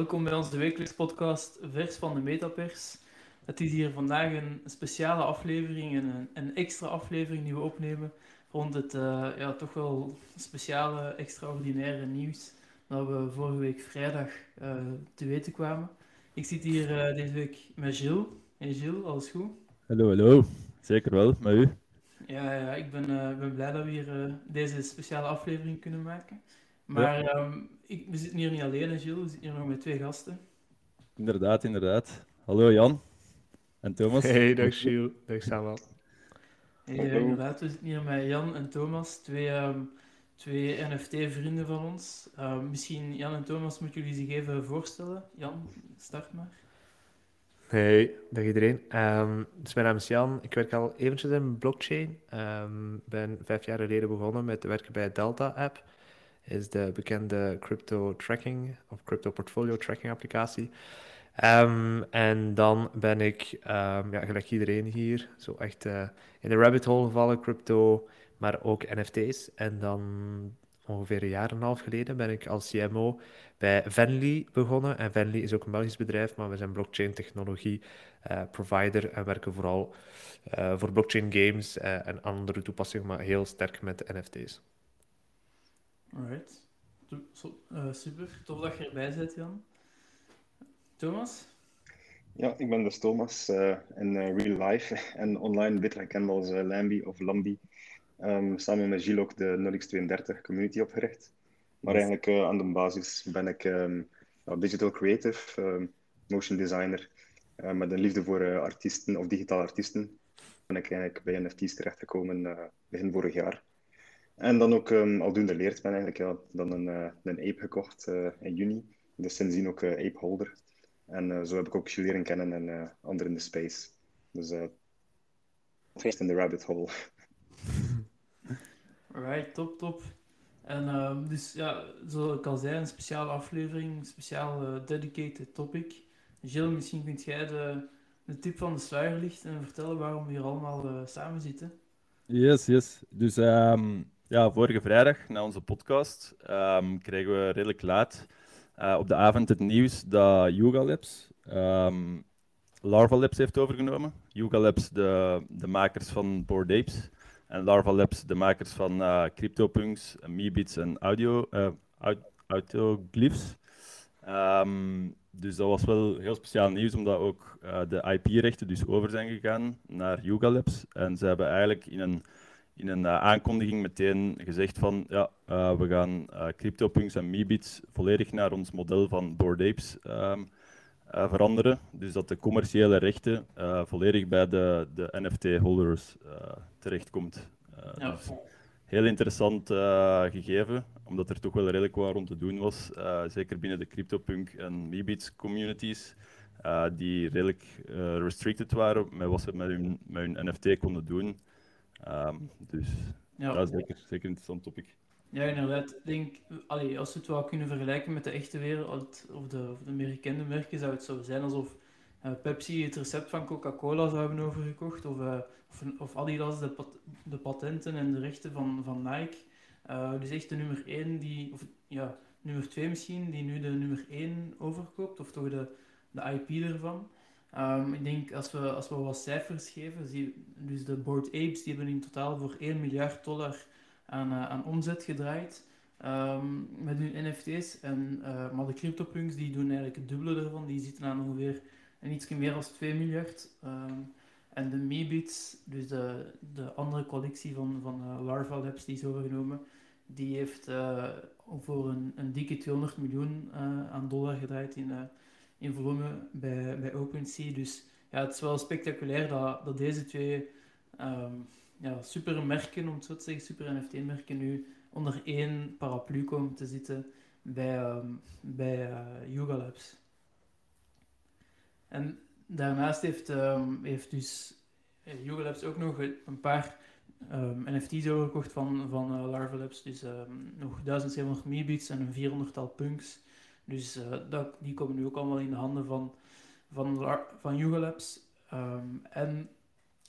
welkom bij onze wekelijks podcast Vers van de Metapers. Het is hier vandaag een speciale aflevering en een, een extra aflevering die we opnemen rond het uh, ja, toch wel speciale, extraordinaire nieuws dat we vorige week vrijdag uh, te weten kwamen. Ik zit hier uh, deze week met Gilles. Hey Gilles, alles goed? Hallo, hallo. Zeker wel, met u? Ja, ja ik ben, ben blij dat we hier deze speciale aflevering kunnen maken. Maar ja. um, ik, we zitten hier niet alleen, Gilles. We zitten hier nog met twee gasten. Inderdaad, inderdaad. Hallo Jan en Thomas. Hey, dag Gilles. Dag Samuel. Hey, inderdaad, we zitten hier met Jan en Thomas, twee, um, twee NFT-vrienden van ons. Uh, misschien, Jan en Thomas, moeten jullie zich even voorstellen. Jan, start maar. Hey, dag iedereen. Um, dus mijn naam is Jan. Ik werk al eventjes in blockchain. Ik um, ben vijf jaar geleden begonnen met te werken bij Delta App is de bekende crypto tracking of crypto portfolio tracking applicatie. Um, en dan ben ik, um, ja, gelijk iedereen hier, zo echt uh, in de rabbit hole gevallen, crypto, maar ook NFT's. En dan ongeveer een jaar en een half geleden ben ik als CMO bij Venly begonnen. En Venly is ook een Belgisch bedrijf, maar we zijn blockchain technologie uh, provider en werken vooral uh, voor blockchain games en andere toepassingen, maar heel sterk met NFT's. Alright. Uh, super. Tof dat je erbij bent, Jan. Thomas? Ja, ik ben dus Thomas uh, in uh, real life en online beter gekend als Lambi of Lambi. Um, samen met Gilles ook de 0x32 community opgericht. Maar eigenlijk aan de basis ben ik um, digital creative, um, motion designer, met een liefde voor artiesten of digitale artiesten. Ben ik eigenlijk bij NFT's terechtgekomen begin vorig jaar. En dan ook um, aldoende leert men eigenlijk ja, dan een, uh, een ape gekocht uh, in juni. Dus sindsdien ook uh, ape holder. En zo heb ik ook Jules leren kennen en anderen in de space. Dus first in the rabbit hole. Alright, top, top. En um, dus ja, zoals ik al zei, een speciale aflevering, een speciaal dedicated topic. Gilles, misschien kunt jij de, de tip van de sluier lichten en vertellen waarom we hier allemaal samen zitten. Yes, yes. Dus um, ja, vorige vrijdag na onze podcast um, kregen we redelijk laat uh, op de avond het nieuws dat Yuga Labs um, Larva Labs heeft overgenomen. Yuga Labs, de, de makers van Bored Apes. En Larva Labs, de makers van uh, CryptoPunks, Meebits en audio, uh, Autoglyphs. Um, dus dat was wel heel speciaal nieuws, omdat ook de IP-rechten dus over zijn gegaan naar Yuga Labs. En ze hebben eigenlijk in een in een uh, aankondiging meteen gezegd van ja, uh, we gaan uh, CryptoPunks en Meebits volledig naar ons model van Bored Apes um, veranderen. Dus dat de commerciële rechten volledig bij de, de NFT-holders terechtkomt. Ja. Dus heel interessant gegeven, omdat er toch wel redelijk wat rond te doen was. zeker binnen de CryptoPunk en Meebits communities. die redelijk restricted waren met wat ze met hun, met hun NFT konden doen. Um, dus ja. dat is zeker, zeker een interessant topic. Ja, inderdaad. Ik denk, allee, als we het wel kunnen vergelijken met de echte wereld of de, of de meer gekende merken, zou het zo zijn alsof uh, Pepsi het recept van Coca-Cola zou hebben overgekocht, of, uh, of, of, Adidas de, pat de patenten en de rechten van, van Nike. Uh, dus echt de nummer 1, die, of ja, nummer 2 misschien, die nu de nummer 1 overkoopt, of toch de, de IP ervan. Um, ik denk als we, als we wat cijfers geven, zie, dus de Board Apes die hebben in totaal voor 1 miljard dollar aan, uh, aan omzet gedraaid um, met hun NFT's. En, uh, maar de CryptoPunks die doen eigenlijk het dubbele ervan, die zitten aan ongeveer een iets meer dan 2 miljard. Um, en de Meebits, dus de, de andere collectie van, van uh, Larva Labs die is overgenomen, die heeft voor een, een dikke 200 miljoen aan dollar gedraaid in in volume bij, bij OpenSea. Dus ja, het is wel spectaculair dat, dat deze twee um, ja, supermerken, om het zo te zeggen, super NFT-merken nu onder één paraplu komen te zitten bij, um, bij uh, Yuga Labs. En daarnaast heeft, um, heeft dus uh, Yuga Labs ook nog een paar NFT's overgekocht van, van uh, Larva Labs. Dus nog 1700 Meebits en een 400-tal punks. Dus uh, dat, die komen nu ook allemaal in de handen van, van, van. Um, en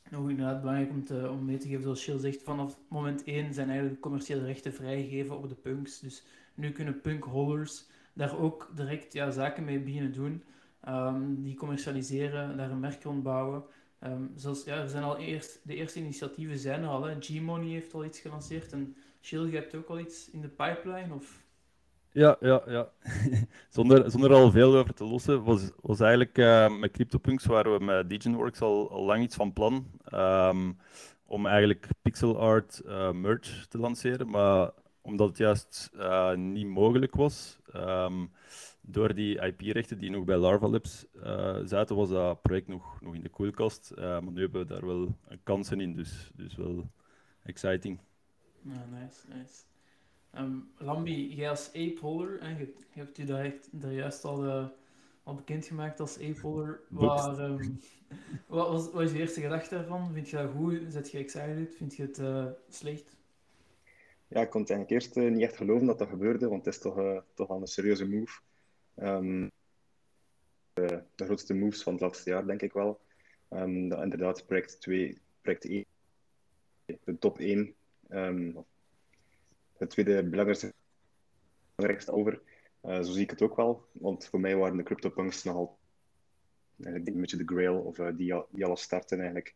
nog inderdaad belangrijk om, te, om mee te geven, zoals Shill zegt, vanaf moment 1 zijn eigenlijk de commerciële rechten vrijgegeven op de punks. Dus nu kunnen punk holders daar ook direct ja, zaken mee beginnen doen. Ehm, die commercialiseren, daar een merk rond bouwen. Ehm, zoals, ja, er zijn al eerst, de eerste initiatieven zijn er al. G-Money heeft al iets gelanceerd en Shield, je hebt ook al iets in de pipeline? Of? Ja, ja, ja. zonder, zonder al veel over te lossen, was, was eigenlijk uh, met CryptoPunks waren we met DegenWorks al, al lang iets van plan um, om eigenlijk pixel art uh, merch te lanceren, maar omdat het juist uh, niet mogelijk was, um, door die IP-rechten die nog bij Larva Labs zaten, was dat project nog, nog in de koelkast. maar nu hebben we daar wel kansen in, dus, dus wel exciting. Ja, nice, nice. Um, Lambi, jij als ape-holder, je, je, hebt je daar, echt, daar juist al, uh, al bekendgemaakt als ape-holder. Um, wat, was, wat is je eerste gedachte daarvan? Vind je dat goed? Zet je excited? Vind je het uh, slecht? Ja, ik kon het eigenlijk eerst uh, niet echt geloven dat dat gebeurde, want het is toch, toch al een serieuze move. Um, de, de, grootste moves van het laatste jaar, denk ik wel. dat inderdaad project 2, project 1, de top 1 Um, het tweede belangrijkste, over. Uh, zo zie ik het ook wel, want voor mij waren de CryptoPunks nogal eigenlijk een beetje de grail of uh, die, die alles starten eigenlijk.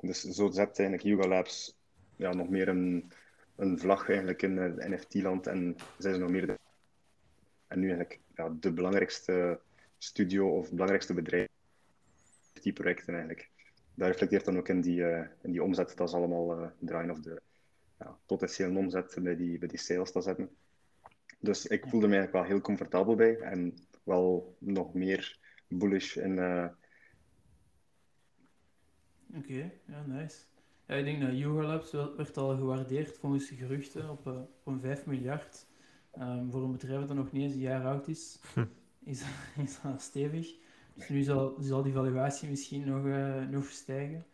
Dus zo zet eigenlijk Yuga Labs ja, nog meer een, een vlag eigenlijk in het uh, NFT-land en zijn ze nog meer de, en nu eigenlijk ja, de belangrijkste studio of belangrijkste bedrijf die projecten eigenlijk. Daar reflecteert dan ook in die, in die omzet dat ze allemaal draaien of de ja, potentieel omzet bij die, bij die sales te zetten. Dus ik voelde me eigenlijk wel heel comfortabel bij en wel nog meer bullish in. Uh... Oké, okay, ja, nice. Ja, ik denk dat Yuga Labs werd al gewaardeerd volgens de geruchten op, uh, op een 5 miljard. Um, voor een bedrijf dat nog niet eens een jaar oud is, hm. is, is dat stevig. Dus nu zal, zal die valuatie misschien nog, uh, nog stijgen.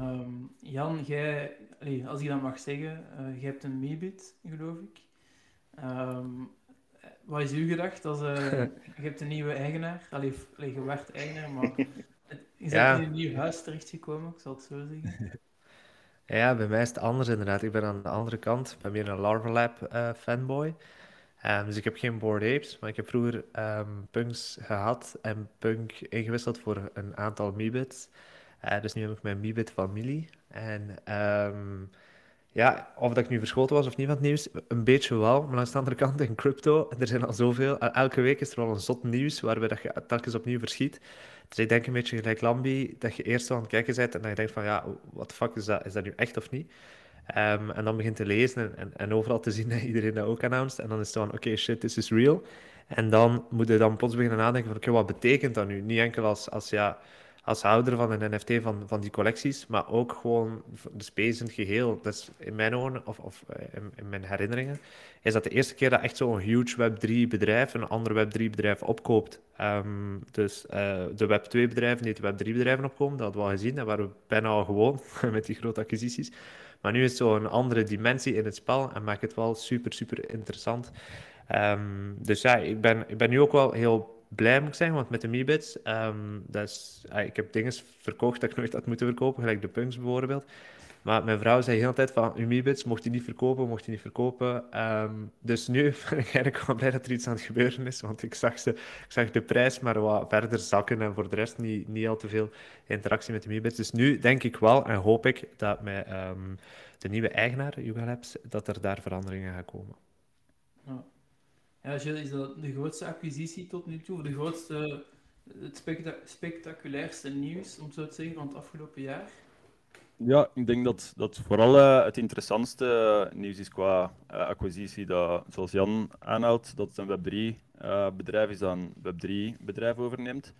Um, Jan, jij, allez, als ik dat mag zeggen, uh, jij hebt een Meebit, geloof ik. Um, wat is uw gedacht? Als, uh, je hebt een nieuwe eigenaar, allee, allee, je werd eigenaar, maar is ja. in een nieuw huis terechtgekomen, ik zal het zo zeggen. Ja, bij mij is het anders inderdaad. Ik ben aan de andere kant, ik ben meer een Larva Lab uh, fanboy. Um, dus ik heb geen Bored Apes, maar ik heb vroeger um, Punks gehad en Punk ingewisseld voor een aantal Meebits. Uh, dus nu heb ik mijn Mibit-familie. En um, ja, of dat ik nu verschoten was of niet van het nieuws, een beetje wel. Maar aan de andere kant, in crypto, er zijn al zoveel. Elke week is er wel een zot nieuws waarbij dat je telkens opnieuw verschiet. Dus ik denk een beetje gelijk Lambi, dat je eerst aan het kijken bent en dan je denkt van, ja, wat fuck is dat? Is dat nu echt of niet? Um, en dan begint te lezen en, en, overal te zien dat iedereen dat ook announced. En dan is het van, oké, okay, shit, this is real. En dan moet je dan plots beginnen nadenken van, oké, wat betekent dat nu? Niet enkel als, als ja als houder van een NFT van, van die collecties, maar ook gewoon de space in het geheel. Dus in mijn ogen, of, of eh, in, mijn herinneringen, is dat de eerste keer dat echt zo'n huge Web3-bedrijf een ander Web3-bedrijf opkoopt. Um, dus uh, de Web2-bedrijven die de Web3-bedrijven opkomen, dat hadden we al gezien, dat waren we bijna al gewoon met die grote acquisities. Maar nu is het zo'n andere dimensie in het spel en maakt het wel super, super interessant. Um, dus ja, ik ben, ik ben nu ook wel heel blij moet zeggen, want met de Meebits, um, dat is, ah, ik heb dingen verkocht dat ik nooit had moeten verkopen, gelijk de punks bijvoorbeeld. Maar mijn vrouw zei de hele tijd van, uw Meebits mocht je niet verkopen, mocht je niet verkopen. Um, dus nu ben ik eigenlijk wel blij dat er iets aan het gebeuren is, want ik zag, ze, ik zag de prijs maar wat verder zakken en voor de rest niet, niet al te veel interactie met de Meebits. Dus nu denk ik wel en hoop ik dat met um, de nieuwe eigenaar, Yuga Labs, dat er daar veranderingen gaan komen. Ja. Ja, is dat de grootste acquisitie tot nu toe, de grootste, het spectaculairste nieuws, om zo te zeggen, van het afgelopen jaar? Ja, ik denk dat, dat vooral uh, het interessantste nieuws is qua uh, acquisitie, dat, zoals Jan aanhaalt, dat het een Web3-bedrijf uh, is dat een Web3-bedrijf overneemt.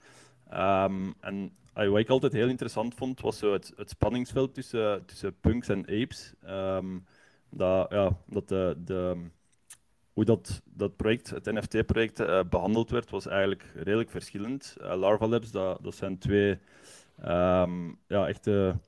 Um, en wat ik altijd heel interessant vond, was zo het, het spanningsveld tussen, tussen punks en apes. Um, dat, ja, dat de, de hoe dat, dat project, het NFT-project, eh, behandeld werd, was eigenlijk redelijk verschillend. Uh, Larva Labs, dat, dat zijn twee um, ja, echte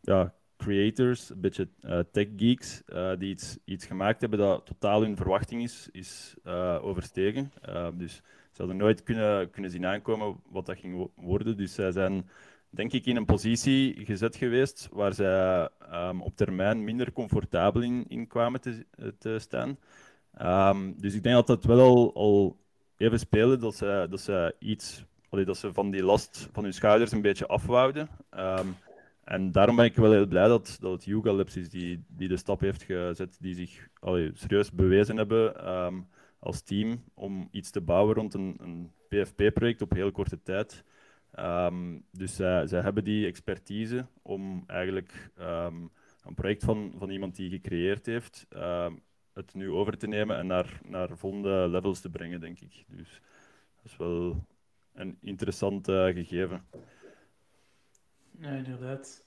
ja, creators, een beetje uh, tech geeks, die iets, iets gemaakt hebben dat totaal hun verwachting is, is overstegen. dus ze hadden nooit kunnen, kunnen zien aankomen wat dat ging worden. Dus zij zijn, denk ik, in een positie gezet geweest waar zij um, op termijn minder comfortabel in, in kwamen te, te staan. Um, dus ik denk dat dat wel al, even spelen dat ze, dat ze iets, dat ze van die last van hun schouders een beetje afwouden. Ehm, en daarom ben ik wel heel blij dat, dat het Yuga Labs is die, die de stap heeft gezet, die zich serieus bewezen hebben ehm, als team om iets te bouwen rond een, een PFP-project op heel korte tijd. Dus zij, hebben die expertise om eigenlijk een project van, van iemand die gecreëerd heeft, het nu over te nemen en naar, naar volgende levels te brengen, denk ik. Dus dat is wel een interessant uh, gegeven. Ja, inderdaad.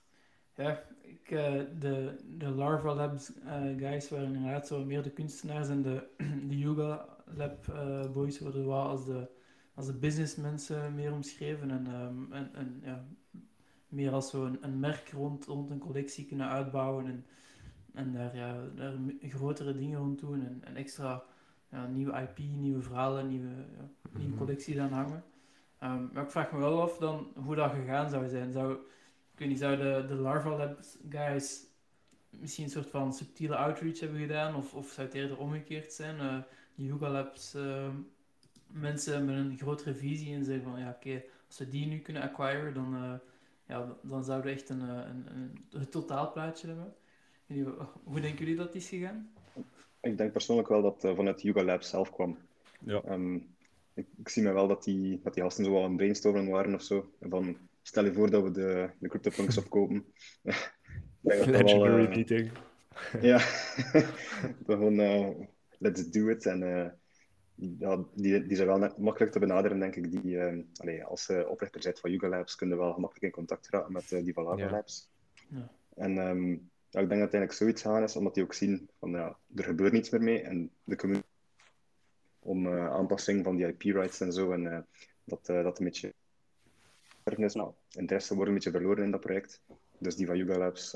Ja, ik, uh, de, de Larva Labs uh, guys waren inderdaad zo meer de kunstenaars en de, de Yoga Lab boys worden wel als de als de businessmensen meer omschreven en, um, en, en ja, meer als zo'n een, een merk rond, rond een collectie kunnen uitbouwen en, en daar, ja, daar grotere dingen rond doen en, en extra ja, nieuwe IP, nieuwe verhalen, nieuwe, ja, nieuwe mhm. collecties aan hangen. Um, maar ik vraag me wel af dan hoe dat gegaan zou zijn. Zou, ik weet niet, zou de, de Larva Labs guys misschien een soort van subtiele outreach hebben gedaan of, of zou het eerder omgekeerd zijn? Uh, de Yuga Labs uh, mensen met een grotere visie en zeggen van ja, oké, als we die nu kunnen acquiren, dan, uh, ja, dan zouden we echt een, eh, een, een, een totaalplaatje hebben. Hoe denken jullie dat het is gegaan? Ik denk persoonlijk wel dat uh, vanuit Yuga Labs zelf kwam. Ja. Um, ik, ik, zie me wel dat die, dat die gasten zo wel een brainstorming waren of zo. Van, stel je voor dat we de, de CryptoPunks opkopen. Legendary wel, meeting. ja, gewoon let's do it. En ja, die, die zijn wel net makkelijk te benaderen, denk ik. Die, uh, allee, als je oprichter bent van Yuga Labs, kun je wel gemakkelijk in contact geraken met uh, die van Lava ja. Labs. Ja. En um, ja, ik denk dat uiteindelijk zoiets gaan is, omdat die ook zien van ja, er gebeurt niets meer mee. En de community om uh, aanpassing van die IP-rights en zo. En dat, dat een beetje. Nou, interesse wordt een beetje verloren in dat project. Dus die van Yuga Labs,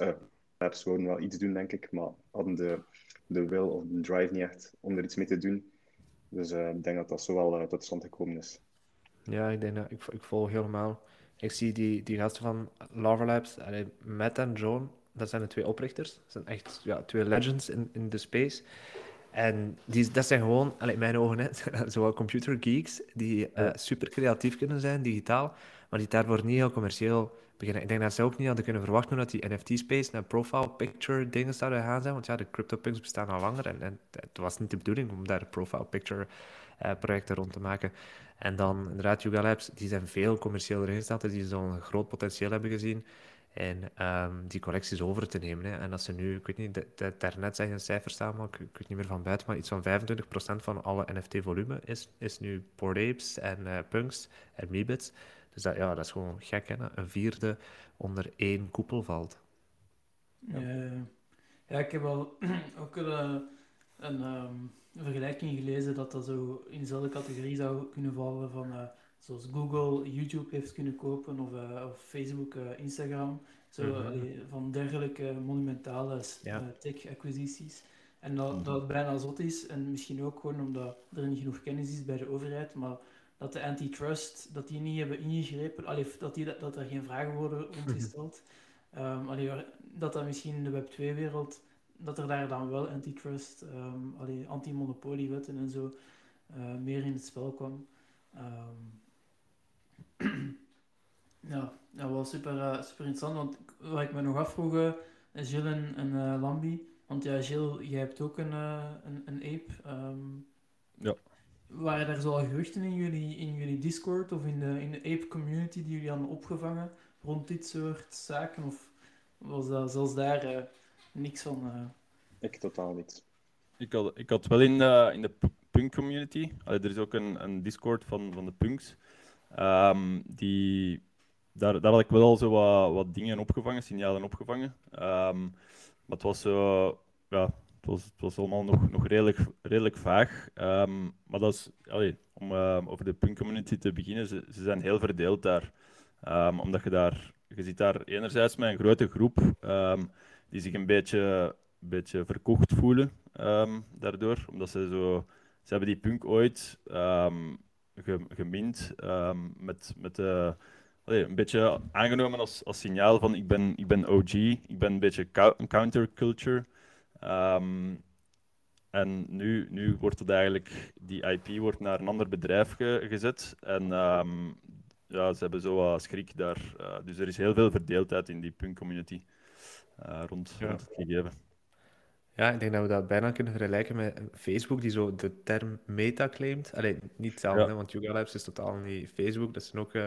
Labs wel iets doen, denk ik, maar hadden de, de wil of de drive niet echt om er iets mee te doen. Dus ik denk dat dat zo wel tot stand gekomen is. Ja, ik denk ik, ik volg helemaal. Ik zie die, die gasten van Lava Labs, allee, Matt en John, dat zijn de twee oprichters. Dat zijn echt ja, twee legends in, in de space. En die, dat zijn gewoon, in mijn ogen, zowel computer geeks die uh, super creatief kunnen zijn, digitaal, maar die daarvoor niet heel commercieel beginnen. Ik denk dat ze ook niet hadden kunnen verwachten dat die NFT-space naar profile picture dingen zouden gaan zijn. Want ja, de CryptoPunks bestaan al langer en, en het was niet de bedoeling om daar profile picture uh, projecten rond te maken. En dan inderdaad, Yuga Labs, die zijn veel commerciëler ingesteld, die zo'n groot potentieel hebben gezien en um, die collecties over te nemen. Hè. En dat ze nu, ik weet niet, daarnet zijn een cijfer staan, maar ik, ik, weet niet meer van buiten, maar iets van 25% van alle NFT-volume is, is nu Bored Apes en uh, Punks en Meebits. Dus dat, ja, dat is gewoon gek, hè? Een vierde onder één koepel valt. Ja, ja ik heb al ook een, een, um, vergelijking gelezen dat dat zo in dezelfde categorie zou kunnen vallen van uh, zoals Google YouTube heeft kunnen kopen of, uh, of Facebook, uh, Instagram. Zo, mm -hmm. allee, van dergelijke monumentale ja. tech-acquisities. En dat, -hmm. dat bijna zot is, en misschien ook gewoon omdat er niet genoeg kennis is bij de overheid, maar dat de antitrust, dat die niet hebben ingegrepen, allee, dat, die, dat er geen vragen worden rondgesteld. um, allee, dat dat misschien in de Web 2-wereld, dat er daar dan wel antitrust, um, anti-monopoliewetten en zo uh, meer in het spel kwam. Um, ja, dat was super, uh, super interessant, want wat ik me nog afvroeg, uh, Gilles en, en uh, Lambi, want ja, Gilles, jij hebt ook een, een, een ape. Um, ja waren er zo al geruchten in jullie, in jullie Discord of in de, in de Ape community die jullie hadden opgevangen rond dit soort zaken? Of was dat zelfs daar uh, niks van? Uh... Ik totaal niet. Ik had, ik had wel in de, in de punk community, Allee, er is ook een, een Discord van, van de punks, um, die, daar, daar had ik wel al zo wat, wat dingen opgevangen, signalen opgevangen. Um, maar het was zo, ja, het was, allemaal nog, nog redelijk, redelijk vaag. Um, maar dat is, allee, om over de punk community te beginnen, ze, ze zijn heel verdeeld daar. Omdat je daar, je zit daar enerzijds met een grote groep die zich een beetje, beetje verkocht voelen daardoor. Omdat ze zo, ze hebben die punk ooit gemind met, met uh, allee, een beetje aangenomen als, als signaal van ik ben, ik ben OG, ik ben een beetje counterculture. Um, en nu, nu wordt het eigenlijk, die IP wordt naar een ander bedrijf gezet. En ehm, ja, ze hebben zo schrik daar. Uh, dus er is heel veel verdeeldheid in die punk-community uh, rond, rond het gegeven. Ja, ik denk dat we dat bijna kunnen vergelijken met Facebook, die zo de term meta claimt. Alleen niet hetzelfde, want Yuga Labs is totaal niet Facebook. Dat zijn ook uh,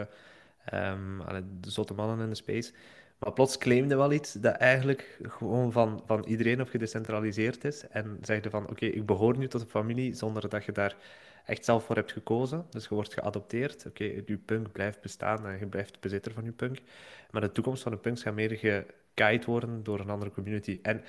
um, de zotte mannen in de space. Maar plots claimde wel iets dat eigenlijk gewoon van, van iedereen of gedecentraliseerd is. En zegde van, oké, ik behoor nu tot een familie zonder dat je daar echt zelf voor hebt gekozen. Dus je wordt geadopteerd. Oké, je punk blijft bestaan en je blijft bezitter van je punk. Maar de toekomst van de punks gaat meer geguid worden door een andere community. En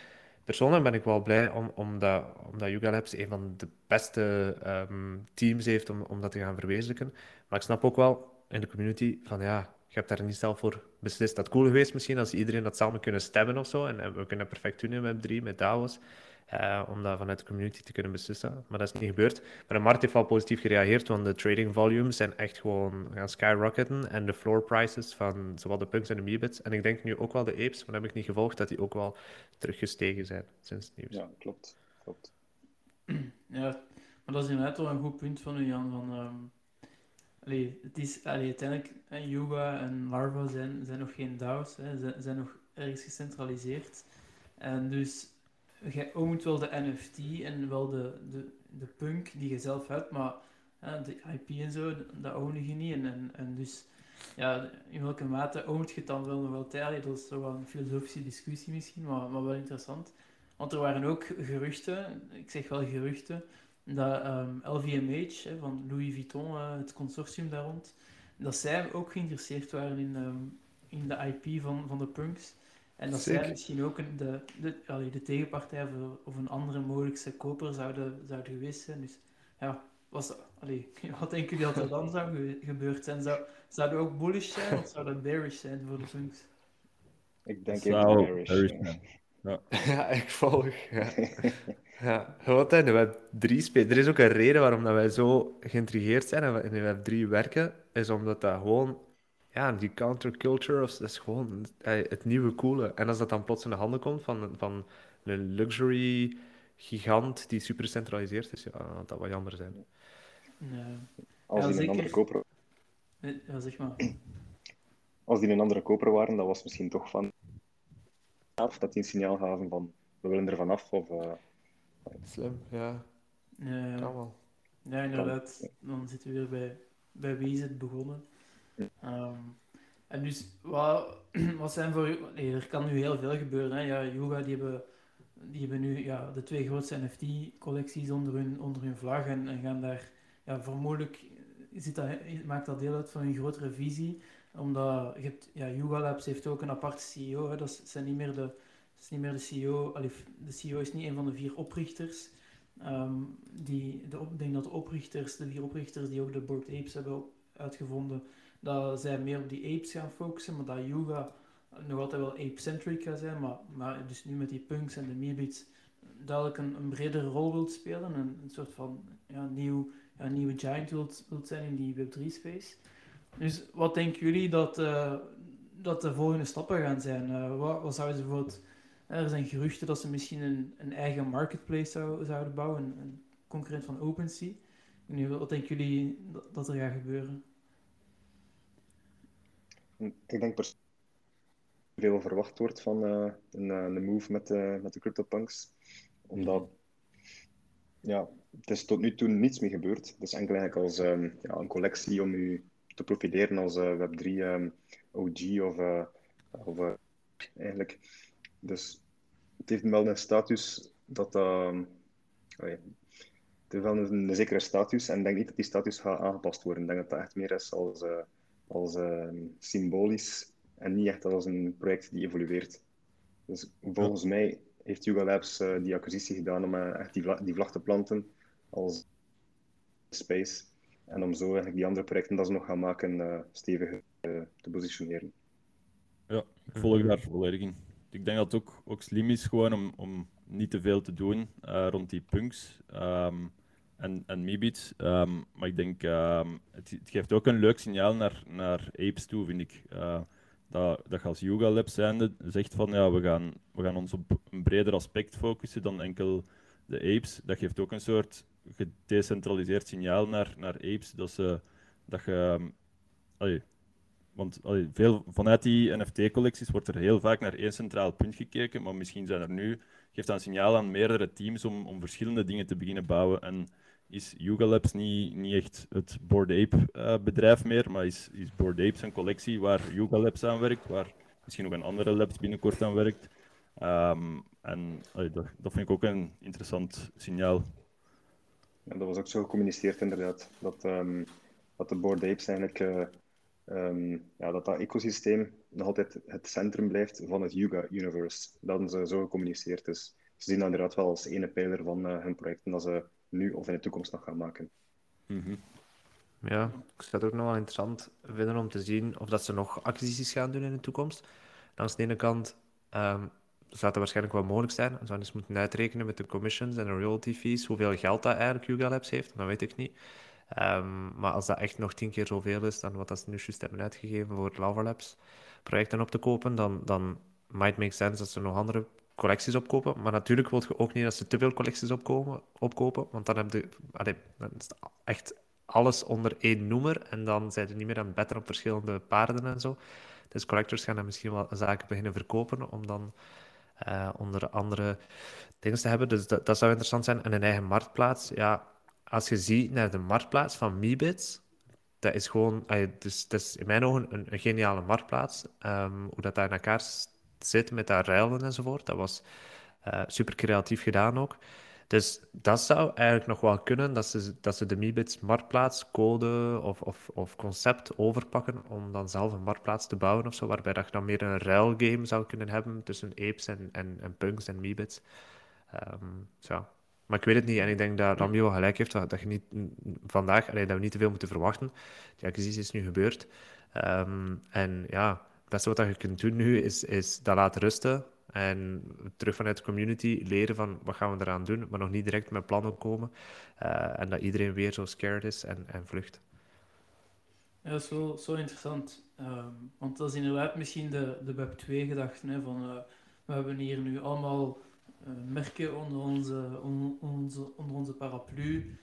persoonlijk ben ik wel blij om, omdat, omdat Yuga Labs een van de beste ehm, teams heeft om, om dat te gaan verwezenlijken. Maar ik snap ook wel in de community van ja, je hebt daar niet zelf voor beslist. Dat cool geweest misschien als iedereen dat samen kunnen stemmen of zo. En, we kunnen perfect doen in Web3 met DAO's. Uh, om dat vanuit de community te kunnen beslissen. Maar dat is niet gebeurd. Maar de markt heeft wel positief gereageerd, want de trading volumes zijn echt gewoon gaan skyrocketen. En de floor prices van zowel de punks en de meebits. En ik denk nu ook wel de apes, maar dat heb ik niet gevolgd, dat die ook wel teruggestegen zijn sinds het nieuws. Ja, klopt. klopt. Ja, maar dat is inderdaad wel een goed punt van u, Jan. Van, um Allee, het is, allee, uiteindelijk, Yuga en Larva zijn, zijn nog geen DAO's, hè, zijn, zijn nog ergens gecentraliseerd. En dus, je oont wel de NFT en wel de, de, de punk die je zelf hebt, maar de IP en zo, dat own je niet. En, en, en dus, ja, in welke mate oont je het dan wel nog wel tijd? Dat is wel een filosofische discussie misschien, maar, maar wel interessant. Want er waren ook geruchten, ik zeg wel geruchten, dat LVMH ehm, hè, van Louis Vuitton, uh, het consortium daar rond, dat zij ook geïnteresseerd waren in, um, in de IP van, van de punks. En dat zij misschien ook een, de, de, allee, de tegenpartij of, of, een andere mogelijke koper zouden, zouden geweest zijn. Dus ja, was, allee, wat denken jullie dat er dan zou gebeurd zijn? Zou, zou dat ook bullish zijn of zou dat bearish zijn voor de punks? Ik denk even bearish. Ja. ja, ik volg. Ja. Ja, wat in de Web 3 speelt. Er is ook een reden waarom dat wij zo geïntrigeerd zijn en in de Web 3 werken, is omdat dat gewoon, ja, die counterculture, dat is gewoon het nieuwe coole. En als dat dan plots in de handen komt van, van een luxury gigant die super centraliseerd is, ja, dat dat wat jammer zijn. Ja. Als die een andere koper... Ja, zeg maar. Als die een andere koper waren, dat was misschien toch van af dat die een signaal gaven van we willen er vanaf of... Uh Slim, ja. Ja, ja. ja inderdaad. Dan zitten we weer bij, bij wie is het begonnen. Um, en dus, wat, wat zijn voor nee, er kan nu heel veel gebeuren. Hè. Ja, Yoga, die hebben, die hebben nu ja, de twee grootste NFT-collecties onder hun, onder hun vlag en, gaan daar, ja, vermoedelijk zit dat, maakt dat deel uit van een grotere visie. Omdat je hebt, ja, Yuga Labs heeft ook een aparte CEO. Hè. Dat zijn niet meer de, is niet meer de CEO. De CEO is niet een van de vier oprichters. Um, die, de, ik denk dat de oprichters, de vier oprichters die ook de Board Apes hebben uitgevonden, dat zij meer op die apes gaan focussen, maar dat yoga nog altijd wel ape-centric gaat zijn, maar, maar dus nu met die punks en de meebits duidelijk een, bredere rol wilt spelen, een, een soort van ja, nieuw, ja, nieuwe giant wilt, wilt zijn in die Web3-space. Dus wat denken jullie dat, uh, dat de volgende stappen gaan zijn? Uh, wat, wat bijvoorbeeld er zijn geruchten dat ze misschien een, een eigen marketplace zou, zouden bouwen, een, een concurrent van OpenSea. Nu, wat denken jullie dat, dat er gaat gebeuren? Ik denk dat veel verwacht wordt van uh, een, uh, een, move met, uh, met de CryptoPunks. Omdat ja, het is tot nu toe niets meer gebeurd. Het is enkel eigenlijk als um, ja, een collectie om u te profiteren als Web3 um, ehm, OG of, of eigenlijk dus het heeft wel een status dat. Uh, het heeft wel een, een, zekere status en ik denk niet dat die status gaat aangepast worden. Ik denk dat dat echt meer is als, als uh, symbolisch en niet echt als een project die evolueert. Dus volgens mij heeft Yuga Labs uh, die acquisitie gedaan om echt die, vla die vlag te planten als space. En om zo eigenlijk die andere projecten dat ze nog gaan maken stevig te positioneren. Ja, ik volg daar volledig in ik denk dat het ook, ook slim is gewoon om, om niet te veel te doen uh, rond die punks um, en, en Meebits. Um, maar ik denk, um, het, geeft ook een leuk signaal naar, naar apes toe, vind ik. Uh, dat, dat je als Yoga Lab zijnde zegt van ja, we gaan, we gaan ons op een breder aspect focussen dan enkel de apes, dat geeft ook een soort gedecentraliseerd signaal naar, naar apes. Dat, ze, dat je. ehm, allee, want allee, veel, vanuit die NFT-collecties wordt er heel vaak naar één centraal punt gekeken, maar misschien zijn er nu, geeft dat een signaal aan meerdere teams om, om verschillende dingen te beginnen bouwen. En is Yuga Labs niet, niet echt het Bored Ape eh, bedrijf meer, maar is, is Bored een collectie waar Yuga Labs aan werkt, waar misschien nog een andere labs binnenkort aan werkt. Ehm, en dat, dat vind ik ook een interessant signaal. Ja, dat was ook zo gecommuniceerd inderdaad. Dat, ehm, dat de Bored Apes eigenlijk, eh, ehm, ja, dat dat ecosysteem nog altijd het centrum blijft van het Yuga-universe. Dat ze zo gecommuniceerd. Dus ze zien dat inderdaad wel als ene pijler van eh, hun projecten dat ze nu of in de toekomst nog gaan maken. Mhm. Ja, ik zou het ook nog wel interessant vinden om te zien of dat ze nog acquisities gaan doen in de toekomst. Langs de ene kant ehm zou dat waarschijnlijk wel mogelijk zijn. Ze zouden eens moeten uitrekenen met de commissions en de royalty fees, hoeveel geld dat eigenlijk Yuga Labs heeft, dat weet ik niet. Ehm, maar als dat echt nog tien keer zoveel is dan wat dat ze nu juist hebben uitgegeven voor Lava Labs projecten op te kopen, dan, dan might make sense dat ze nog andere collecties opkopen. Maar natuurlijk wil je ook niet dat ze te veel collecties opkomen, opkopen, want dan heb je het echt alles onder één noemer en dan zijn ze niet meer aan het op verschillende paarden en zo. Dus collectors gaan dan misschien wel zaken beginnen verkopen om dan eh, onder andere dingen te hebben. Dus dat, dat zou interessant zijn. En een eigen marktplaats, ja, als je ziet naar de marktplaats van Meebits, dat is gewoon, ah, dus, dat is in mijn ogen een, geniale marktplaats. Ehm, hoe dat daar in elkaar zit met dat ruilen enzovoort, dat was eh, super creatief gedaan ook. Dus dat zou eigenlijk nog wel kunnen, dat ze, dat ze de Meebits marktplaatscode of, of, of concept overpakken om dan zelf een marktplaats te bouwen of zo, waarbij dat je dan meer een ruilgame zou kunnen hebben tussen apes en, en, en punks en Meebits. Ehm, zo. Maar ik weet het niet en ik denk dat Ramio wel gelijk heeft, dat, dat je niet vandaag, allee, dat we niet te veel moeten verwachten. Die acquisitie is nu gebeurd. Ehm, en ja, beste wat je kunt doen nu is, is dat laten rusten en terug vanuit de community leren van wat gaan we eraan doen, maar nog niet direct met plannen komen. Eh, en dat iedereen weer zo scared is en, en vlucht. Ja, dat is wel zo interessant. Ehm, want dat is inderdaad misschien de, de Web 2 gedachte. Hè, van, eh, we hebben hier nu allemaal eh, merken onder onze, on- onze, onder onze paraplu.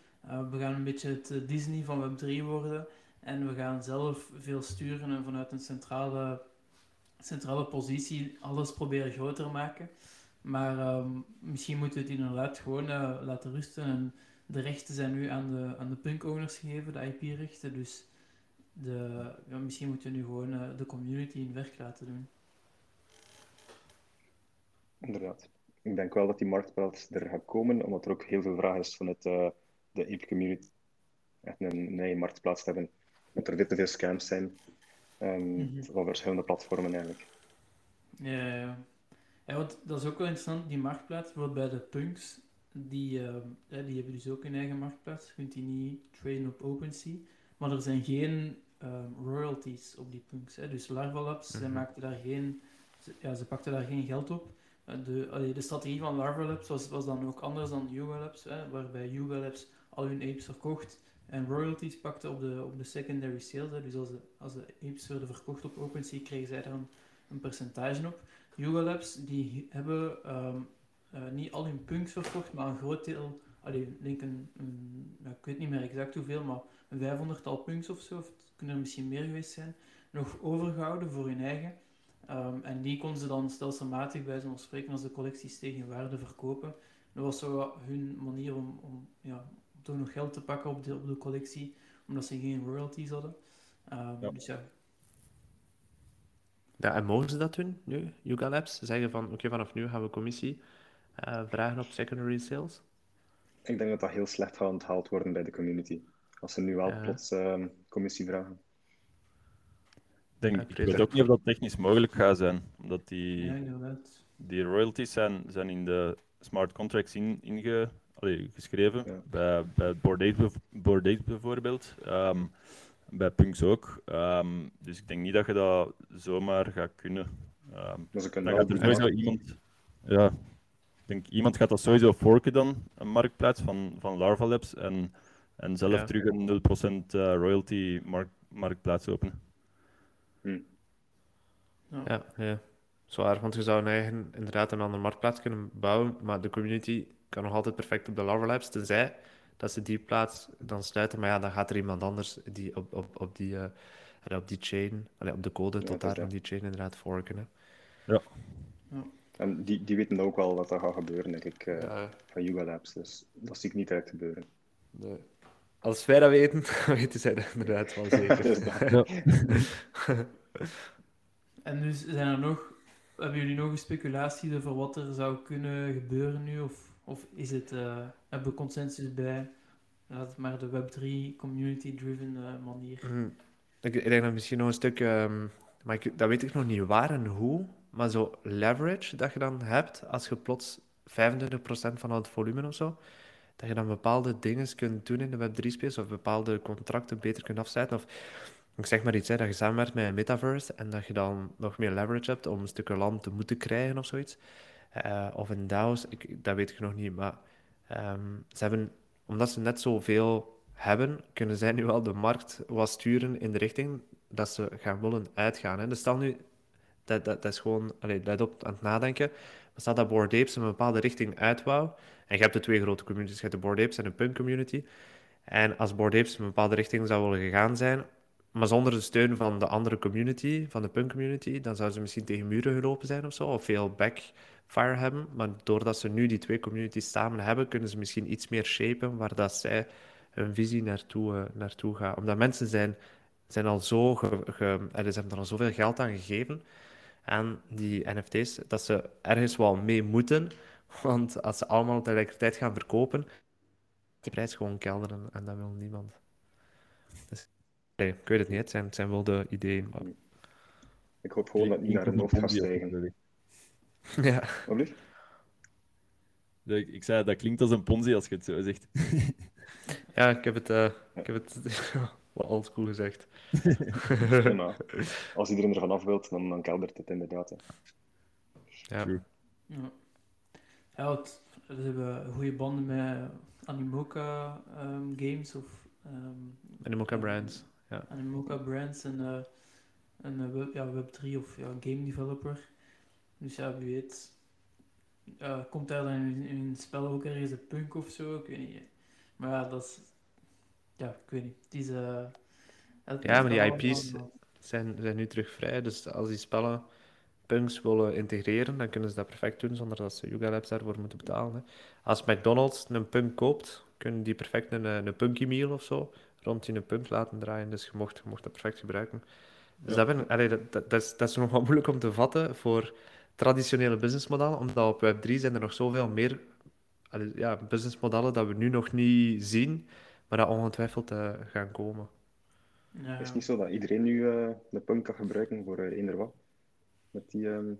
We gaan een beetje het Disney van Web 3 worden. En we gaan zelf veel sturen en vanuit een centrale, centrale positie alles proberen groter maken. Maar ehm, misschien moeten we het inderdaad gewoon eh, laten rusten. En de rechten zijn nu aan de, aan de punk-owners gegeven, de IP-rechten. Dus de, ja, misschien moeten we nu gewoon eh, de community in werk laten doen. Inderdaad. Ik denk wel dat die marktplaats er gaat komen, omdat er ook heel veel vraag is vanuit eh, de ape community. Echt een, eigen marktplaats te hebben. Dat er dit te veel scams zijn. Ehm. Van verschillende platformen eigenlijk. Ja, ja, ja. Want dat is ook wel interessant, die marktplaats, bijvoorbeeld bij de punks, die, eh, ja, die hebben dus ook een eigen marktplaats. Je kunt die niet traden op OpenSea. Maar er zijn geen ehm, royalties op die punks. Hè. Dus Larva Labs, zij Mhm. maakten daar geen, ze, ja, ze pakten daar geen geld op. Eh, De, allee, de strategie van Larva Labs was, was dan ook anders dan Yuga Labs, hè, waarbij Yuga Labs al hun apes verkocht en royalties pakte op de, op de secondary sales. Dus als de, als de apes werden verkocht op OpenSea, kregen zij daar een, percentage op. Yuga Labs die hebben ehm, eh, niet al hun punks verkocht, maar een groot deel, denk een, ja, ik weet niet meer exact hoeveel, maar een 500-tal punks of zo, of het kunnen er misschien meer geweest zijn, nog overgehouden voor hun eigen. Ehm, en die konden ze dan stelselmatig, bij zo'n spreken, als de collecties tegen waarde verkopen. Dat was zo hun manier om, om ja, om toch nog geld te pakken op de, op de collectie, omdat ze geen royalties hadden. Ehm, Ja. Dus ja, Ja, en mogen ze dat doen nu, Yuga Labs? Zeggen van, oké, vanaf nu gaan we commissie eh, vragen op secondary sales? Ik denk dat dat heel slecht gaat onthaald worden bij de community. Als ze nu wel Ja. plots ehm, commissie vragen. Ik, denk, Ja, ik weet ook niet of dat technisch mogelijk gaat zijn, omdat die, ja inderdaad. die royalties zijn, zijn in de smart contracts in, inge, allee, geschreven. Ja. Bij, bij Ape bijvoorbeeld. Ehm, bij Punks ook. Ehm, dus ik denk niet dat je dat zomaar gaat kunnen. Kunnen dan wel gaat er sowieso iemand. Ja, ik denk iemand gaat dat sowieso forken dan, een marktplaats van, van Larva Labs. En, en zelf Ja. terug een 0% eh, royalty mark, marktplaats openen. Ja, ja. Zwaar, want je zou een eigen, inderdaad een andere marktplaats kunnen bouwen, maar de community kan nog altijd perfect op de Lava Labs, tenzij dat ze die plaats dan sluiten. Maar ja, dan gaat er iemand anders die op, op, op, die, uh, op die chain, allee, op de code tot daar op die chain inderdaad forken. Hè. Ja. ja. En die, die weten ook wel dat dat gaat gebeuren, denk ik, uh, ja. van Yuga Labs. Dus dat zie ik niet uit gebeuren. Nee. Als wij dat weten, weten zij dat inderdaad wel zeker. ja. en dus zijn er nog, hebben jullie nog een speculatie over wat er zou kunnen gebeuren nu? Of, of is het, uh, hebben we consensus bij laat het maar de Web3 community-driven uh, manier? Mm. Ik, ik, denk dat misschien nog een stuk, um, maar ik, dat weet ik nog niet waar en hoe, maar zo leverage dat je dan hebt als je plots 25% van het volume of zo, dat je dan bepaalde dingen kunt doen in de Web3-space of bepaalde contracten beter kunt afsluiten. Of ik zeg maar iets, hè, dat je samenwerkt met een metaverse en dat je dan nog meer leverage hebt om een stukje land te moeten krijgen of zoiets. Uh, of in DAO's, ik, dat weet ik nog niet, maar um, ze hebben, omdat ze net zoveel hebben, kunnen zij nu wel de markt wat sturen in de richting dat ze gaan willen uitgaan. Hè. Dus stel nu, dat, dat, dat is gewoon, allee, let op aan het nadenken, maar stel dat Bored Apes een bepaalde richting uit en je hebt de twee grote communities, je hebt de Bored Apes en de Punk community, en als Bored Apes een bepaalde richting zou willen gegaan zijn, maar zonder de steun van de andere community, van de punk community, dan zouden ze misschien tegen muren gelopen zijn of zo, of veel backfire hebben. Maar doordat ze nu die twee communities samen hebben, kunnen ze misschien iets meer shapen waar dat zij hun visie naartoe, uh, naartoe gaan. Omdat mensen zijn, zijn al zo, ge, ge, ze hebben er al zoveel geld aan gegeven aan die NFT's, dat ze ergens wel mee moeten. Want als ze allemaal tegelijkertijd gaan verkopen, de prijs gewoon kelderen en dat wil niemand. Dus Nee, ik weet het niet. Het zijn, het zijn wel de ideeën. Maar... Ik hoop gewoon dat het niet naar een hoofd gaat stijgen. Ja. Wat ik, ik zei, dat klinkt als een ponzi als je het zo zegt. ja, ik heb het, uh, ik heb het wel oldschool gezegd. ja, als iedereen ervan af wilt, dan, dan keldert het inderdaad. Ja. True. Ja. Ja, het, hebben goede banden met Animoca um, Games of... Um, Animoca Brands. Ja. Animoca Brands en uh, een web, ja, Web3 of ja, game developer. Dus ja, wie weet. Uh, komt daar dan in, in het spel ook ergens een punk of zo? Ik weet niet. Maar ja, dat is. Ja, ik weet niet. Het is, uh, ja, maar die IP's zijn, zijn nu terug vrij. Dus als die spellen punks willen integreren, dan kunnen ze dat perfect doen zonder dat ze Yuga Labs daarvoor moeten betalen. Hè. Als McDonald's een punk koopt, kunnen die perfect een, een punky meal of zo rond in een punt laten draaien. Dus je mocht, je mocht dat perfect gebruiken. Dus dat, ben, allee, dat, dat, dat, is, dat is nog wat moeilijk om te vatten voor traditionele businessmodellen, omdat op Web3 zijn er nog zoveel meer ja, businessmodellen dat we nu nog niet zien, maar dat ongetwijfeld uh, gaan komen. Ja. Het is niet zo dat iedereen nu uh, de punk kan gebruiken voor uh, eender wat. Met die... Um,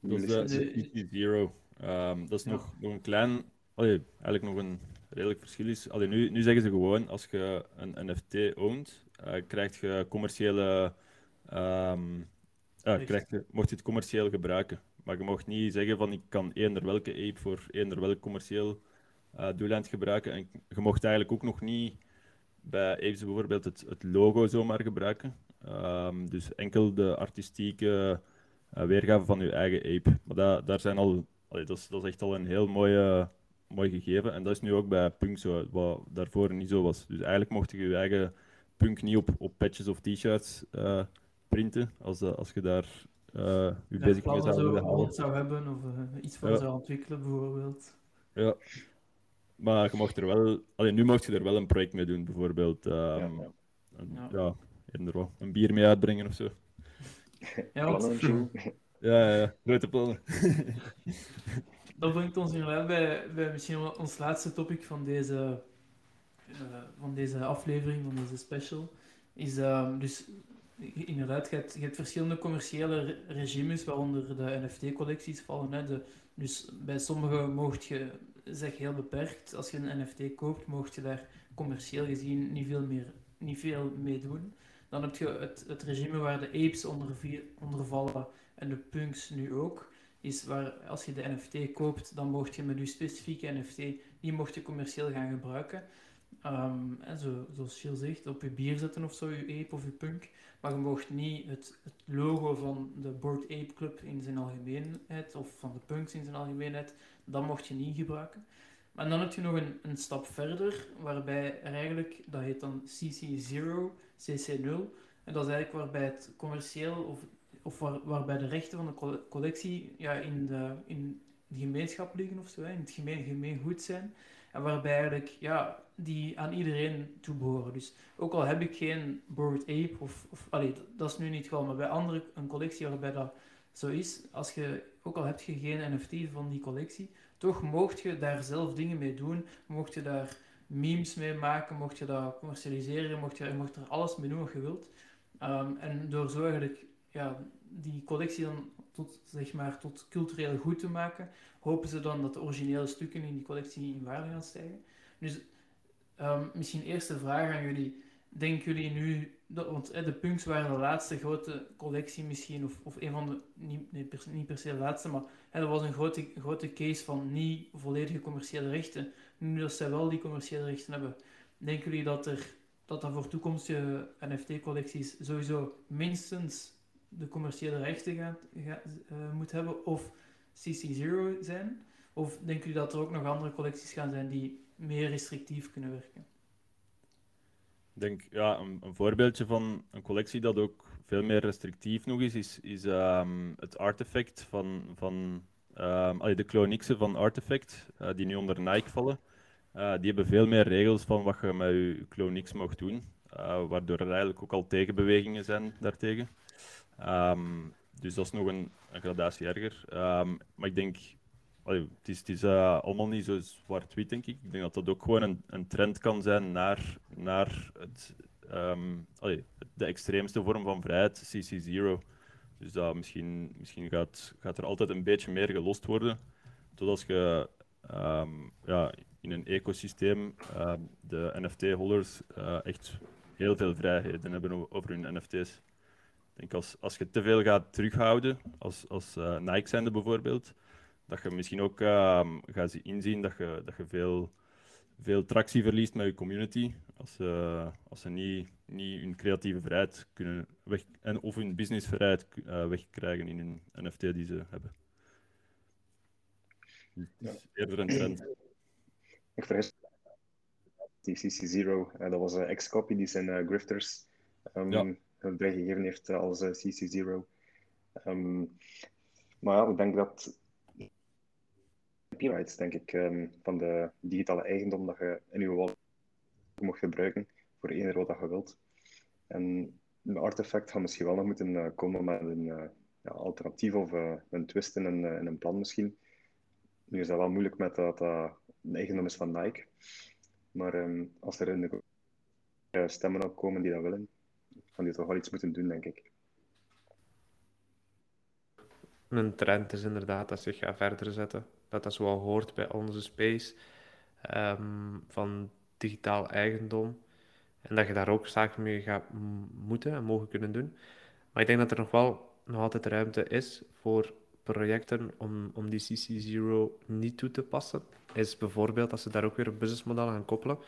dat is de Zero. Um, dat is ja. nog, nog een klein... Allee, eigenlijk nog een redelijk verschil is. Allee, nu, nu zeggen ze gewoon, als je een NFT oont, uh, krijg je commerciële... Um, uh, krijg je, mocht je het commercieel gebruiken. Maar je mag niet zeggen van ik kan eender welke ape voor eender welk commercieel uh, doeleind gebruiken. En je mocht eigenlijk ook nog niet bij apes bijvoorbeeld het, het logo zomaar gebruiken. Um, dus enkel de artistieke uh, weergave van je eigen ape. Maar dat, daar zijn al, allee, dat, is, dat is echt al een heel mooie mooi gegeven. En dat is nu ook bij punk zo, wat daarvoor niet zo was. Dus eigenlijk mocht je je eigen punk niet op, op patches of t-shirts uh, printen, als, uh, als je daar uh, je bezig mee zou zou hebben of iets van ja. zou ontwikkelen, bijvoorbeeld. Ja. Maar je mocht er wel... Alleen nu mocht je er wel een project mee doen, bijvoorbeeld. Um, ja, ja. Een, ja. ja een bier mee uitbrengen of zo. Ja, wat... ja, ja, grote plannen. dat brengt ons inderdaad bij, bij misschien ons laatste topic van deze, uh, van deze aflevering, van deze special. Is uh, dus inderdaad, je hebt, je hebt verschillende commerciële regimes, waaronder de NFT-collecties vallen. Hè. Dus bij sommige mocht je, zeg heel beperkt, als je een NFT koopt, mocht je daar commercieel gezien niet veel, meer, niet veel mee doen. Dan heb je het, het regime waar de apes onder, onder vallen en de punks nu ook is waar als je de NFT koopt, dan mocht je met je specifieke NFT, die mocht je commercieel gaan gebruiken. Ehm, zo, zoals Gilles zegt, op je bier zetten of zo, je ape of je punk. Maar je mocht niet het, het logo van de Board Ape Club in zijn algemeenheid, of van de punks in zijn algemeenheid, dat mocht je niet gebruiken. Maar dan heb je nog een, een stap verder, waarbij er eigenlijk, dat heet dan CC0, CC0. En dat is eigenlijk waarbij het commercieel, of, of waar, waarbij de rechten van de collectie ja, in, de, in de gemeenschap liggen of zo, in het gemeen, gemeengoed zijn. En waarbij eigenlijk, ja, die aan iedereen toebehoren. Dus ook al heb ik geen Bored Ape, of, dat is nu niet gewoon, maar bij andere een collectie waarbij dat zo is, als je, ook al heb je geen NFT van die collectie, toch mocht je daar zelf dingen mee doen, mocht je daar memes mee maken, mocht je dat commercialiseren, mocht je, je mocht er alles mee doen wat je wilt. Ehm, en door zo eigenlijk ja, die collectie dan tot, zeg maar, tot cultureel goed te maken, hopen ze dan dat de originele stukken in die collectie in waarde gaan stijgen. Dus um, misschien eerste vraag aan jullie. Denken jullie nu, dat, want de punks waren de laatste grote collectie misschien, of, of een van de, niet, niet, per, niet per se de laatste, maar hè, dat was een grote, grote case van niet volledige commerciële rechten. Nu dat zij wel die commerciële rechten hebben, denken jullie dat er dat dat voor toekomstige NFT-collecties sowieso minstens de commerciële rechten gaat, uh, moet hebben of CC0 zijn? Of denken jullie dat er ook nog andere collecties gaan zijn die meer restrictief kunnen werken? Ik denk, ja, een, een, voorbeeldje van een collectie dat ook veel meer restrictief nog is, is, is um, het artefact van, van um, de Clonixen van Artefact, uh, die nu onder Nike vallen. Uh, die hebben veel meer regels van wat je met je Clonix mag doen, uh, waardoor er eigenlijk ook al tegenbewegingen zijn daartegen. Um, dus dat is nog een, een gradatie erger. maar ik denk het is, uh, allemaal niet zo zwart-wit, denk ik. Ik denk dat dat ook gewoon een, een trend kan zijn naar, naar het, allee, de extreemste vorm van vrijheid, CC0. Dus dat misschien, misschien gaat, gaat er altijd een beetje meer gelost worden. Totdat je um, ja, in een ecosysteem um, de NFT-holders uh, echt heel veel vrijheden hebben over hun NFT's. Ik denk als, als je te veel gaat terughouden, als, als uh, Nike zijnde bijvoorbeeld, dat je misschien ook uh, gaat inzien dat je, dat je veel, veel tractie verliest met je community. Als ze, als ze niet, niet hun creatieve vrijheid kunnen weg, en, of hun businessvrijheid uh, wegkrijgen in hun NFT die ze hebben. Dus is eerder een trend. Ik vergis die CC0, uh, dat was een ex-copy die zijn uh, grifters um, ja. bijgegeven heeft als CC0. Um, ehm, maar ja, ik denk dat copyrights, denk ik, um, van de digitale eigendom dat je in je wallet mocht gebruiken voor eender wat je wilt. En een artefact gaat misschien wel nog moeten uh, komen met een uh, ja, alternatief of uh, een twist in een, in een plan misschien. Nu is dat wel moeilijk met dat dat eigendom is van Nike. Maar um, als er in de stemmen opkomen die dat willen, gaan die toch wel iets moeten doen, denk ik. Een trend is inderdaad dat zich gaat verder zetten dat dat zo hoort bij onze space um, van digitaal eigendom. En dat je daar ook zaken mee gaat moeten en mogen kunnen doen. Maar ik denk dat er nog wel nog altijd ruimte is voor projecten om, om die CC0 niet toe te passen. Is bijvoorbeeld als ze daar ook weer een businessmodel gaan koppelen.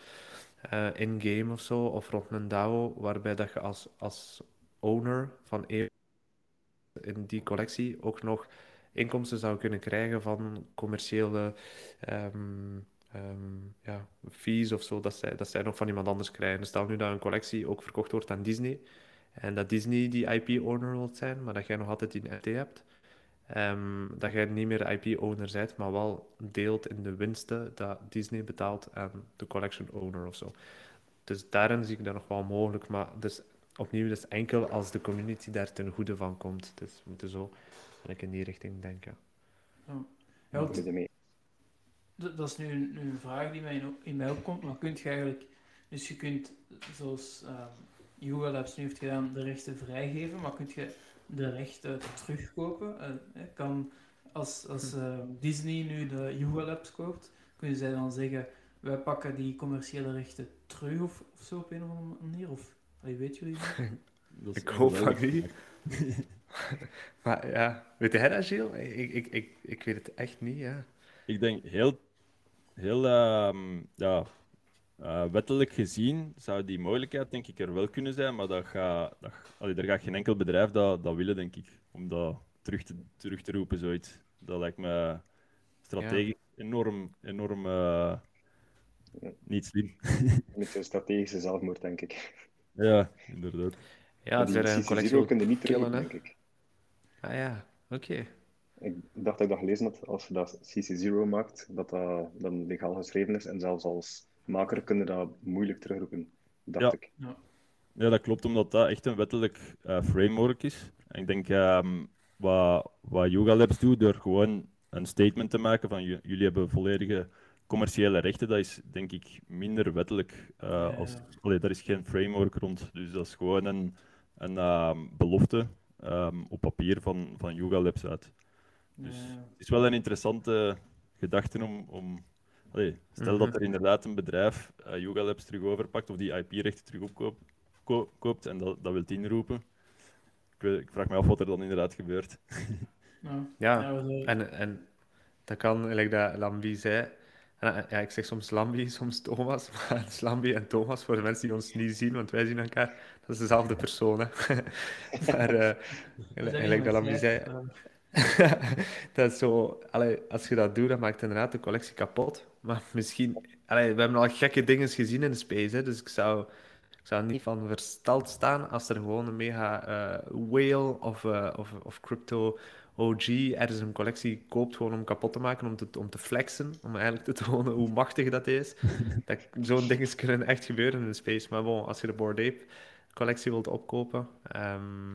Uh, in-game of zo, of rond een DAO, waarbij dat je als, als owner van in die collectie ook nog inkomsten zou kunnen krijgen van commerciële um, um, ja, fees of zo, dat zij, dat zij nog van iemand anders krijgen. Stel nu dat een collectie ook verkocht wordt aan Disney, en dat Disney die IP-owner wilt zijn, maar dat jij nog altijd die NFT hebt, um, dat jij niet meer de IP-owner bent, maar wel deelt in de winsten dat Disney betaalt aan de collection owner of zo. Dus daarin zie ik dat nog wel mogelijk, maar dus opnieuw, dus enkel als de community daar ten goede van komt. Dus we moeten zo ik in die richting denken. Ja. Ja, dat is nu een, een, vraag die mij in, mij opkomt, maar kunt je eigenlijk, dus je kunt, zoals uh, Google Labs nu heeft gedaan, de rechten vrijgeven, maar kunt je de rechten terugkopen? Uh, kan, als als uh, Disney nu de Google Labs koopt, kunnen zij dan zeggen, wij pakken die commerciële rechten terug of, of zo op een of andere manier? Of, weet jullie dat? Ik hoop van niet. maar ja, weet jij dat, Gilles? Ik, ik, ik, ik weet het echt niet, ja. Ik denk heel, heel um, ja, eh, wettelijk gezien zou die mogelijkheid denk ik er wel kunnen zijn, maar dat ga, dat, allee, er gaat geen enkel bedrijf dat, dat willen, denk ik, om dat terug te, terug te roepen, zoiets. Dat lijkt me strategisch enorm, enorm uh, niet slim. Met een strategische zelfmoord, denk ik. Ja, inderdaad. Ja, die er een collectie kunnen niet killen, denk ik. Ah ja, oké. Ik dacht dat ik dat gelezen had, als je dat CC0 maakt, dat dat dan legaal geschreven is. En zelfs als maker kunnen dat moeilijk terugroepen, dacht Ja. ik. Ja, dat klopt, omdat dat echt een wettelijk eh, framework is. En ik denk ehm, wat, wat Yoga Labs doet, door gewoon een statement te maken van "J- jullie hebben volledige commerciële rechten, dat is denk ik minder wettelijk. eh, Ja, als, ja. allee, daar is geen framework rond, dus dat is gewoon een, een ehm, belofte ehm, op papier van, van Yoga Labs uit. Dus het is wel een interessante gedachte om. om allee, stel dat Mhm. er inderdaad een bedrijf eh, Yoga Labs terug overpakt of die IP-rechten terug opkoopt ko- koopt en dat, dat wil inroepen. Ik, weet- ik vraag me af wat er dan inderdaad gebeurt. Ja. Ja, Ja, zouden- en, en dat kan, gelijk dat Lambi zei. En, eh, ja, ik zeg soms Lambi, soms Thomas. Maar het is Lambi en Thomas, voor de mensen die ons niet zien, want wij zien elkaar, dat is dezelfde persoon. Hè. maar eh, we gelijk zeggen gelijk dat Lambi slecht, zei, eh, dat is zo, allee, als je dat doet, dan maakt inderdaad de collectie kapot. Maar misschien, allee, we hebben al gekke dingen gezien in de space, hè, dus ik zou, ik zou niet van versteld staan als er gewoon een mega eh, whale of, eh, of, of crypto OG ergens een collectie koopt gewoon om kapot te maken, om te, om te flexen, om eigenlijk te tonen hoe machtig dat is. dat, zo'n dingen kunnen echt gebeuren in de space. Maar bon, als je de Bored Ape collectie wilt opkopen, ehm,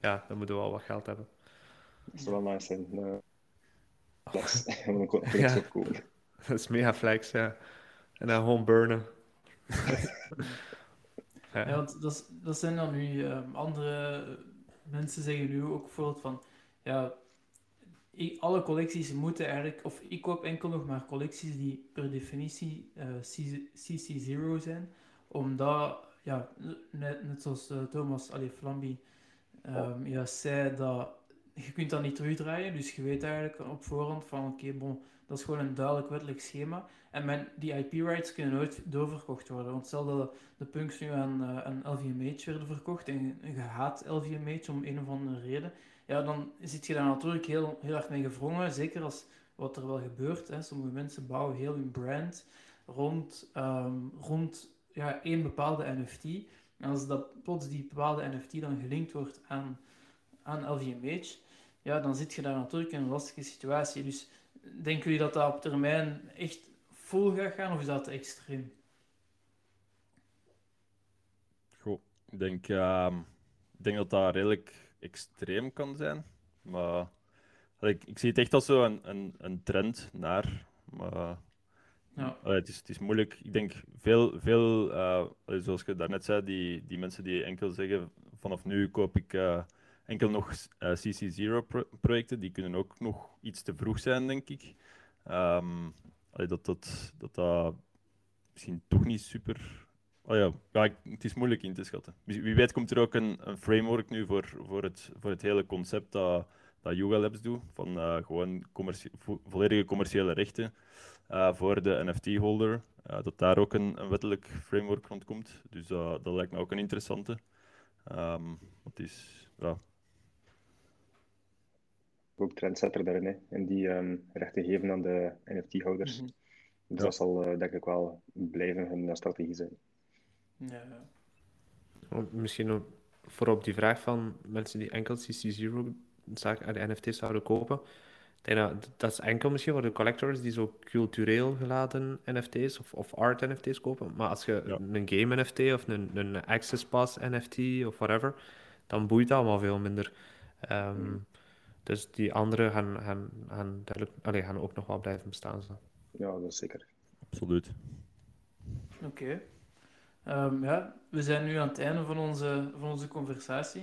ja, dan moeten we wel wat geld hebben. Dat zou wel nice zijn. flex. Om een collectie Ja. opkomen. Dat is mega flex, ja. En dan gewoon burnen. ja. Ja, want dat, dat zijn dan nu ehm, andere mensen zeggen nu ook bijvoorbeeld van ja, alle collecties moeten eigenlijk, of ik koop enkel nog maar collecties die per definitie eh, CC0 zijn, omdat ja, net, net zoals eh, Thomas allee, Flamby ehm juist zei dat je kunt dat niet terugdraaien, dus je weet eigenlijk op voorhand van oké, bon, dat is gewoon een duidelijk wettelijk schema. En mijn, die IP-rights kunnen nooit doorverkocht worden. Want stel dat de punks nu aan, eh, aan LVMH werden verkocht en je haat LVMH om een of andere reden, ja, dan zit je daar natuurlijk heel, heel erg mee gevrongen. Zeker als wat er wel gebeurt. Hè. Sommige mensen bouwen heel hun brand rond, ehm, rond ja, één bepaalde NFT. En als dat plots die bepaalde NFT dan gelinkt wordt aan, aan LVMH, ja, dan zit je daar natuurlijk in een lastige situatie. Dus denken jullie dat dat op termijn echt vol gaat gaan of is dat extreem? Goh, ik denk, ehm, ik denk dat dat redelijk extreem kan zijn. Maar ik, ik zie het echt als zo een, een, een trend naar. Maar Ja. allee, het, is, het is moeilijk. Ik denk veel, veel eh, zoals je daarnet zei, die, die mensen die enkel zeggen: vanaf nu koop ik eh, enkel nog eh, CC0-projecten, die kunnen ook nog iets te vroeg zijn, denk ik. Ehm, allee, dat, dat, dat dat misschien toch niet super Oh ja, ja ik- het is moeilijk in te schatten. Wie weet komt er ook een, een framework nu voor, voor, het, voor het hele concept dat, dat Yoga Labs doet, van eh, gewoon commercie- vo- volledige commerciële rechten eh, voor de NFT-holder, eh, dat daar ook een, een wettelijk framework rond komt. Dus dat dat lijkt me ook een interessante. Ehm, het is, ja, Ook trendsetter daarin, hè. En die ehm, rechten geven aan de NFT-houders. Mhm. Dus Ja. dat zal denk ik wel blijven hun strategie zijn. Ja, Misschien ook voor op die vraag van mensen die enkel CC0 zaken, de NFT's zouden kopen. Ik denk dat, dat is enkel misschien voor de collectors die zo cultureel geladen NFT's of, of art NFT's kopen. Maar als je Ja. een game NFT of een, een Access Pass NFT of whatever, dan boeit dat allemaal veel minder. Ehm, Mm. Dus die anderen gaan, gaan, gaan, duidelijk, allee, gaan ook nog wel blijven bestaan. Zo. Ja, dat is zeker. absoluut. Oké. Ehm, ja, we zijn nu aan het einde van onze, van onze conversatie.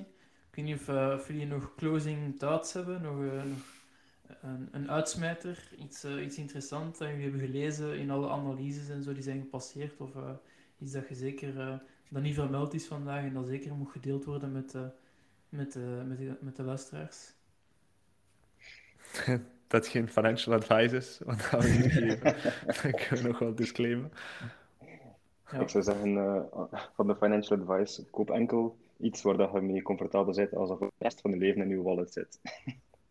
Ik weet eh, of jullie nog closing thoughts hebben, nog, eh, nog een, een uitsmijter, iets, eh, iets interessants dat jullie hebben gelezen in alle analyses en zo die zijn gepasseerd, of iets dat je zeker, dat niet vermeld is vandaag en dat zeker moet gedeeld worden met, met, met, de, met de luisteraars. Dat geen financial advice is, want dat nog wel disclaimen. Ja. Ik zou zeggen, eh, van de financial advice, koop enkel iets waar dat je mee comfortabel zit, als dat voor de rest van je leven in je wallet zit.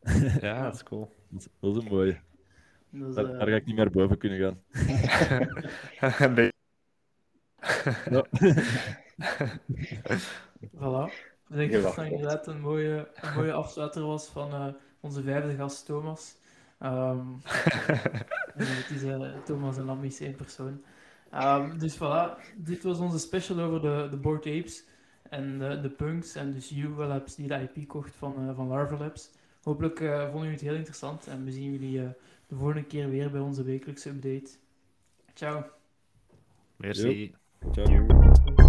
Ja, dat is cool. Dat is, dat is een mooie. Daar, eh, daar ga ik niet meer boven kunnen gaan. Ja. Voilà. Ik denk Heel dat dat inderdaad een mooie, een mooie afsluiter was van eh, onze vijfde gast Thomas. Ehm, en het is Thomas en Lammy is één persoon. Ehm, dus voilà, dit was onze special over de, de Bored Apes en de, de punks en dus Yuga Labs die de IP kocht van, eh van Larva Labs. Hopelijk eh, vonden jullie het heel interessant en we zien jullie eh, de volgende keer weer bij onze wekelijkse update. Ciao. Merci. Ciao.